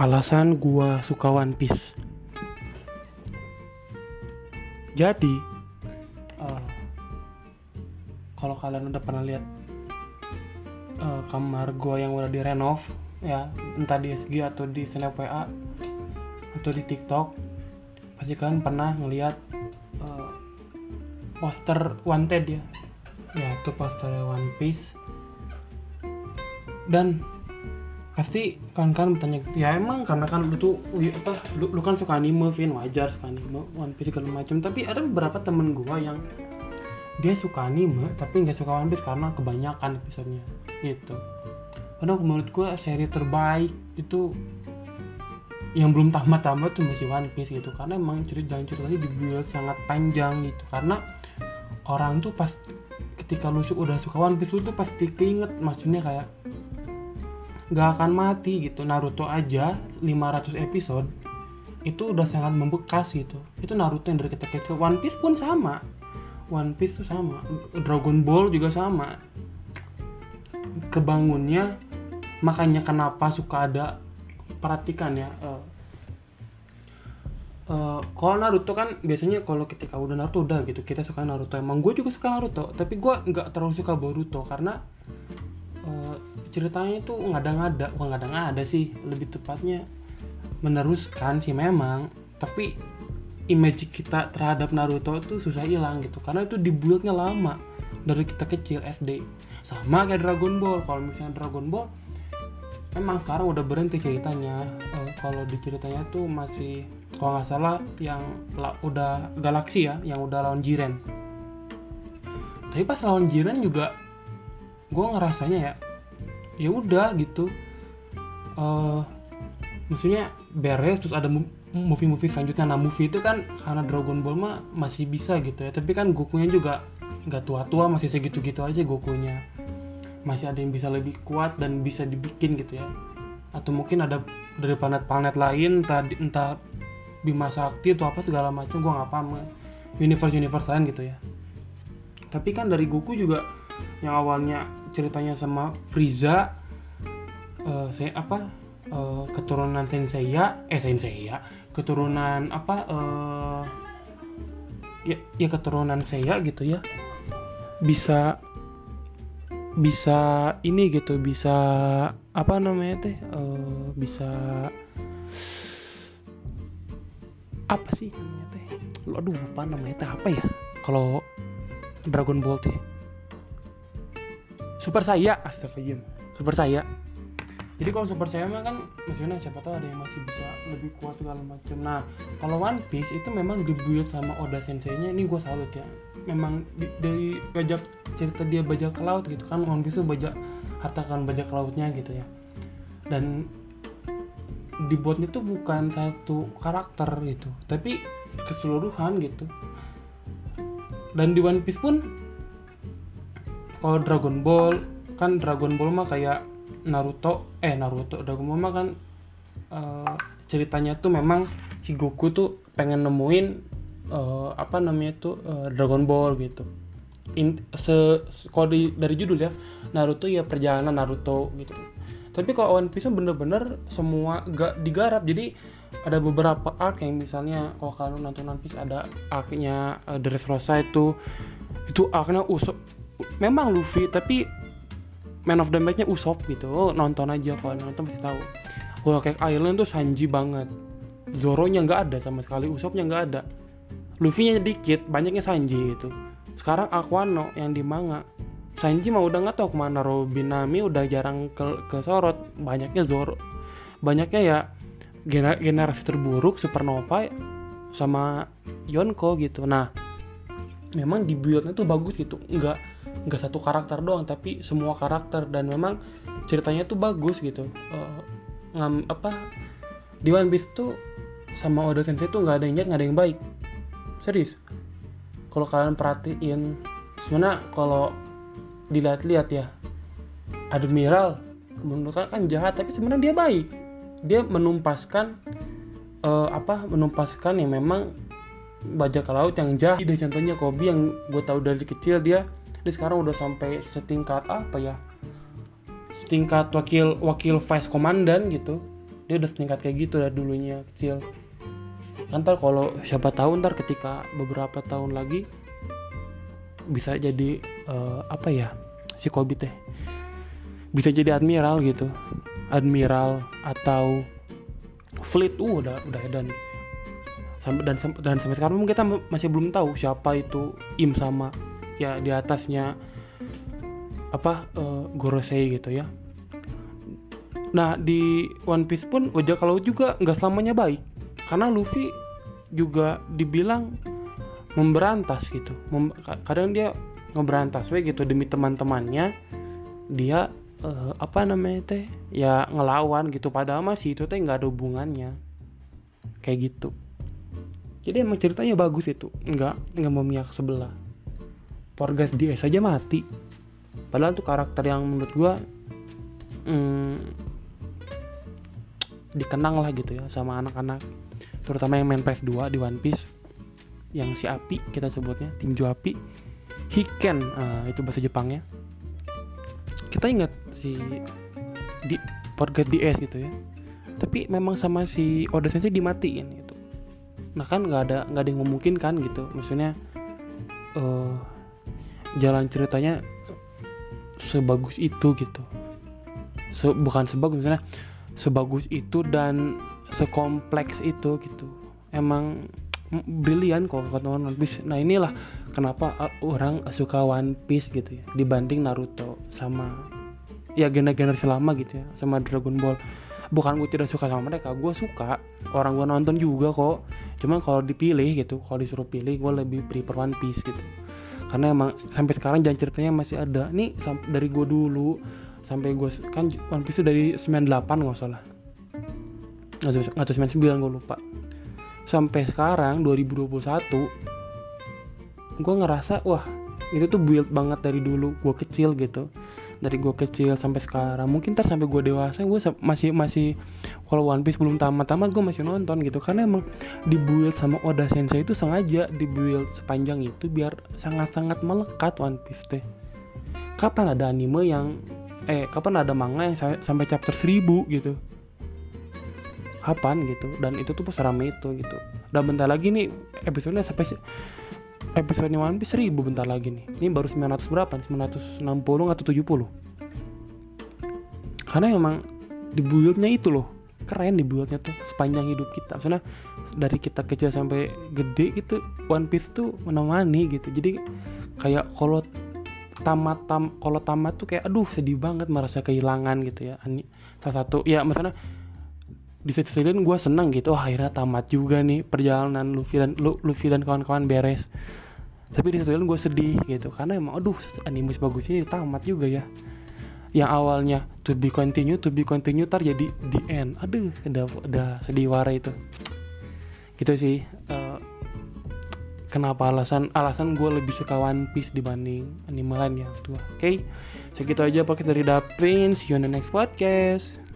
alasan gua suka One Piece. Jadi, uh, kalau kalian udah pernah lihat uh, kamar gua yang udah direnov, ya entah di SG atau di Snap WA atau di TikTok, pasti kalian pernah ngelihat uh, poster Wanted ya, ya itu poster One Piece. Dan pasti kan kan bertanya ya emang karena kan lu tuh apa lu, lu kan suka anime Vin wajar suka anime One Piece segala macam tapi ada beberapa temen gua yang dia suka anime tapi nggak suka One Piece karena kebanyakan episodenya gitu. Padahal menurut gua seri terbaik itu yang belum tamat-tamat tuh masih One Piece gitu. Karena emang cerita jalan ceritanya dibuat sangat panjang gitu. Karena orang tuh pas ketika lu udah suka One Piece lu tuh pasti keinget maksudnya kayak gak akan mati gitu. Naruto aja 500 episode itu udah sangat membekas gitu. Itu Naruto yang dari kita kecil One Piece pun sama. One Piece tuh sama. Dragon Ball juga sama. Kebangunnya makanya kenapa suka ada perhatikan ya uh, uh, kalau Naruto kan biasanya kalau ketika udah Naruto udah gitu kita suka Naruto. Emang gue juga suka Naruto tapi gue nggak terlalu suka Boruto karena uh, ceritanya itu ngada-ngada bukan ngada-ngada sih lebih tepatnya meneruskan sih memang tapi image kita terhadap Naruto itu susah hilang gitu karena itu dibuatnya lama dari kita kecil SD sama kayak Dragon Ball kalau misalnya Dragon Ball emang sekarang udah berhenti ceritanya. Uh, kalau di ceritanya tuh masih kalau nggak salah yang la, udah galaksi ya yang udah lawan Jiren. Tapi pas lawan Jiren juga gue ngerasanya ya ya udah gitu. Uh, maksudnya beres terus ada movie-movie selanjutnya. Nah movie itu kan karena Dragon Ball mah masih bisa gitu ya. Tapi kan Goku-nya juga nggak tua-tua masih segitu-gitu aja Goku-nya. Masih ada yang bisa lebih kuat dan bisa dibikin gitu ya. Atau mungkin ada dari planet-planet lain entah entah Bima Sakti atau apa segala macam gue nggak paham universe universe lain gitu ya. Tapi kan dari Goku juga yang awalnya ceritanya sama Frieza uh, saya apa uh, keturunan Senseiya eh Senseiya keturunan apa uh, ya ya keturunan Seiya gitu ya. Bisa bisa ini gitu bisa apa namanya teh uh, bisa apa sih namanya teh? Aduh lupa namanya teh apa ya? Kalau Dragon Ball teh super saya astagfirullah super saya jadi kalau super saya mah kan maksudnya siapa tahu ada yang masih bisa lebih kuat segala macam. Nah kalau One Piece itu memang dibuat sama Oda Sensei nya ini gue salut ya. Memang di, dari bajak cerita dia bajak ke laut gitu kan One Piece itu bajak harta kan bajak lautnya gitu ya. Dan dibuatnya tuh bukan satu karakter gitu tapi keseluruhan gitu. Dan di One Piece pun kalau Dragon Ball kan Dragon Ball mah kayak Naruto eh Naruto Dragon Ball mah kan uh, ceritanya tuh memang si Goku tuh pengen nemuin uh, apa namanya tuh uh, Dragon Ball gitu. In, se, kalau di, dari judul ya Naruto ya perjalanan Naruto gitu. Tapi kalau One Piece bener-bener semua gak digarap. Jadi ada beberapa arc yang misalnya kalau kalian nonton One Piece ada arcnya uh, Dressrosa itu itu arcnya Usopp memang Luffy tapi man of the match-nya Usopp gitu. Oh, nonton aja kalau nonton pasti tahu. Whole Cake Island tuh Sanji banget. Zoro-nya nggak ada sama sekali Usopp-nya nggak ada. Luffy-nya dikit banyaknya Sanji gitu. Sekarang Aquano yang di manga. Sanji mah udah nggak tahu ke mana Robin Nami udah jarang ke, ke sorot banyaknya Zoro. Banyaknya ya gener generasi terburuk Supernova sama Yonko gitu. Nah memang dibuatnya tuh bagus gitu. Nggak nggak satu karakter doang tapi semua karakter. Dan memang ceritanya tuh bagus gitu. Uh, ngam apa di One Piece tuh sama Oda Sensei tuh nggak ada yang jahat nggak ada yang baik. Serius. Kalau kalian perhatiin sebenarnya kalau dilihat-lihat ya Admiral menurut kan jahat tapi sebenarnya dia baik. Dia menumpaskan uh, apa menumpaskan yang memang bajak laut yang jahat. Dan contohnya Kobe yang gue tahu dari kecil dia dia sekarang udah sampai setingkat apa ya? Setingkat wakil wakil vice komandan gitu. Dia udah setingkat kayak gitu dari dulunya kecil. Ntar kalau siapa tahu ntar ketika beberapa tahun lagi bisa jadi uh, apa ya si Kobe teh bisa jadi admiral gitu. Admiral atau fleet uh udah udah edan. Sampai dan dan sampai sekarang kita masih belum tahu siapa itu Im sama ya di atasnya apa uh, Gorosei gitu ya. Nah di One Piece pun wajah kalau juga nggak selamanya baik. Karena Luffy juga dibilang memberantas gitu. Mem kadang dia ngeberantas we gitu. Demi teman-temannya dia uh, apa namanya teh ya ngelawan gitu. Padahal masih itu teh nggak ada hubungannya. Kayak gitu. Jadi emang ceritanya bagus itu. Nggak nggak memihak sebelah Porgas dia saja mati. Padahal tuh karakter yang menurut gua hmm, dikenang lah gitu ya sama anak-anak. Terutama yang main PS2 di One Piece. Yang si api kita sebutnya tinju api. Hiken uh, itu bahasa Jepangnya. Kita ingat si di Forget DS gitu ya. Tapi memang sama si Oda Sensei dimatiin gitu. Nah kan nggak ada nggak ada yang memungkinkan gitu. Maksudnya uh, jalan ceritanya sebagus itu gitu. Se, bukan sebagus misalnya sebagus itu dan sekompleks itu gitu. Emang brilian kok kata One Piece. Nah inilah kenapa orang suka One Piece gitu ya dibanding Naruto sama ya generasi lama gitu ya sama Dragon Ball. Bukan gue tidak suka sama mereka gue suka. Orang gue nonton juga kok. Cuma kalau dipilih gitu kalau disuruh pilih gue lebih prefer One Piece gitu karena emang sampai sekarang jangan ceritanya masih ada. Nih dari gue dulu sampai gue kan One Piece itu dari 98 nggak salah. Atau 99 gue lupa. Sampai sekarang 2021 gue ngerasa wah itu tuh build banget dari dulu gue kecil gitu dari gue kecil sampai sekarang. Mungkin ntar sampai gue dewasa gue masih masih kalau One Piece belum tamat-tamat gue masih nonton gitu. Karena emang dibuild sama Oda Sensei itu sengaja dibuild sepanjang itu biar sangat-sangat melekat One Piece teh. Kapan ada anime yang eh kapan ada manga yang sampai chapter 1000 gitu? Kapan gitu? Dan itu tuh serame itu gitu. Dan bentar lagi nih episodenya sampai episode One Piece 1000 bentar lagi nih. Ini baru 900 berapa? 960 atau 70 karena emang di buildnya itu loh. Keren di buildnya tuh sepanjang hidup kita. Soalnya dari kita kecil sampai gede itu One Piece tuh menemani gitu. Jadi kayak kalau tamat tam kalau tamat tuh kayak aduh sedih banget merasa kehilangan gitu ya. Salah satu ya misalnya di sisi lain gue seneng gitu oh, akhirnya tamat juga nih perjalanan Luffy dan Luffy dan kawan-kawan beres. Tapi di sisi lain gue sedih gitu karena emang aduh animus bagus ini tamat juga ya. Yang awalnya to be continue to be continue tar jadi the end. Aduh udah udah sedih wara itu. Gitu sih uh, kenapa alasan alasan gue lebih suka One Piece dibanding anime lain ya tuh oke okay? segitu aja podcast dari Dapin. See you on the next podcast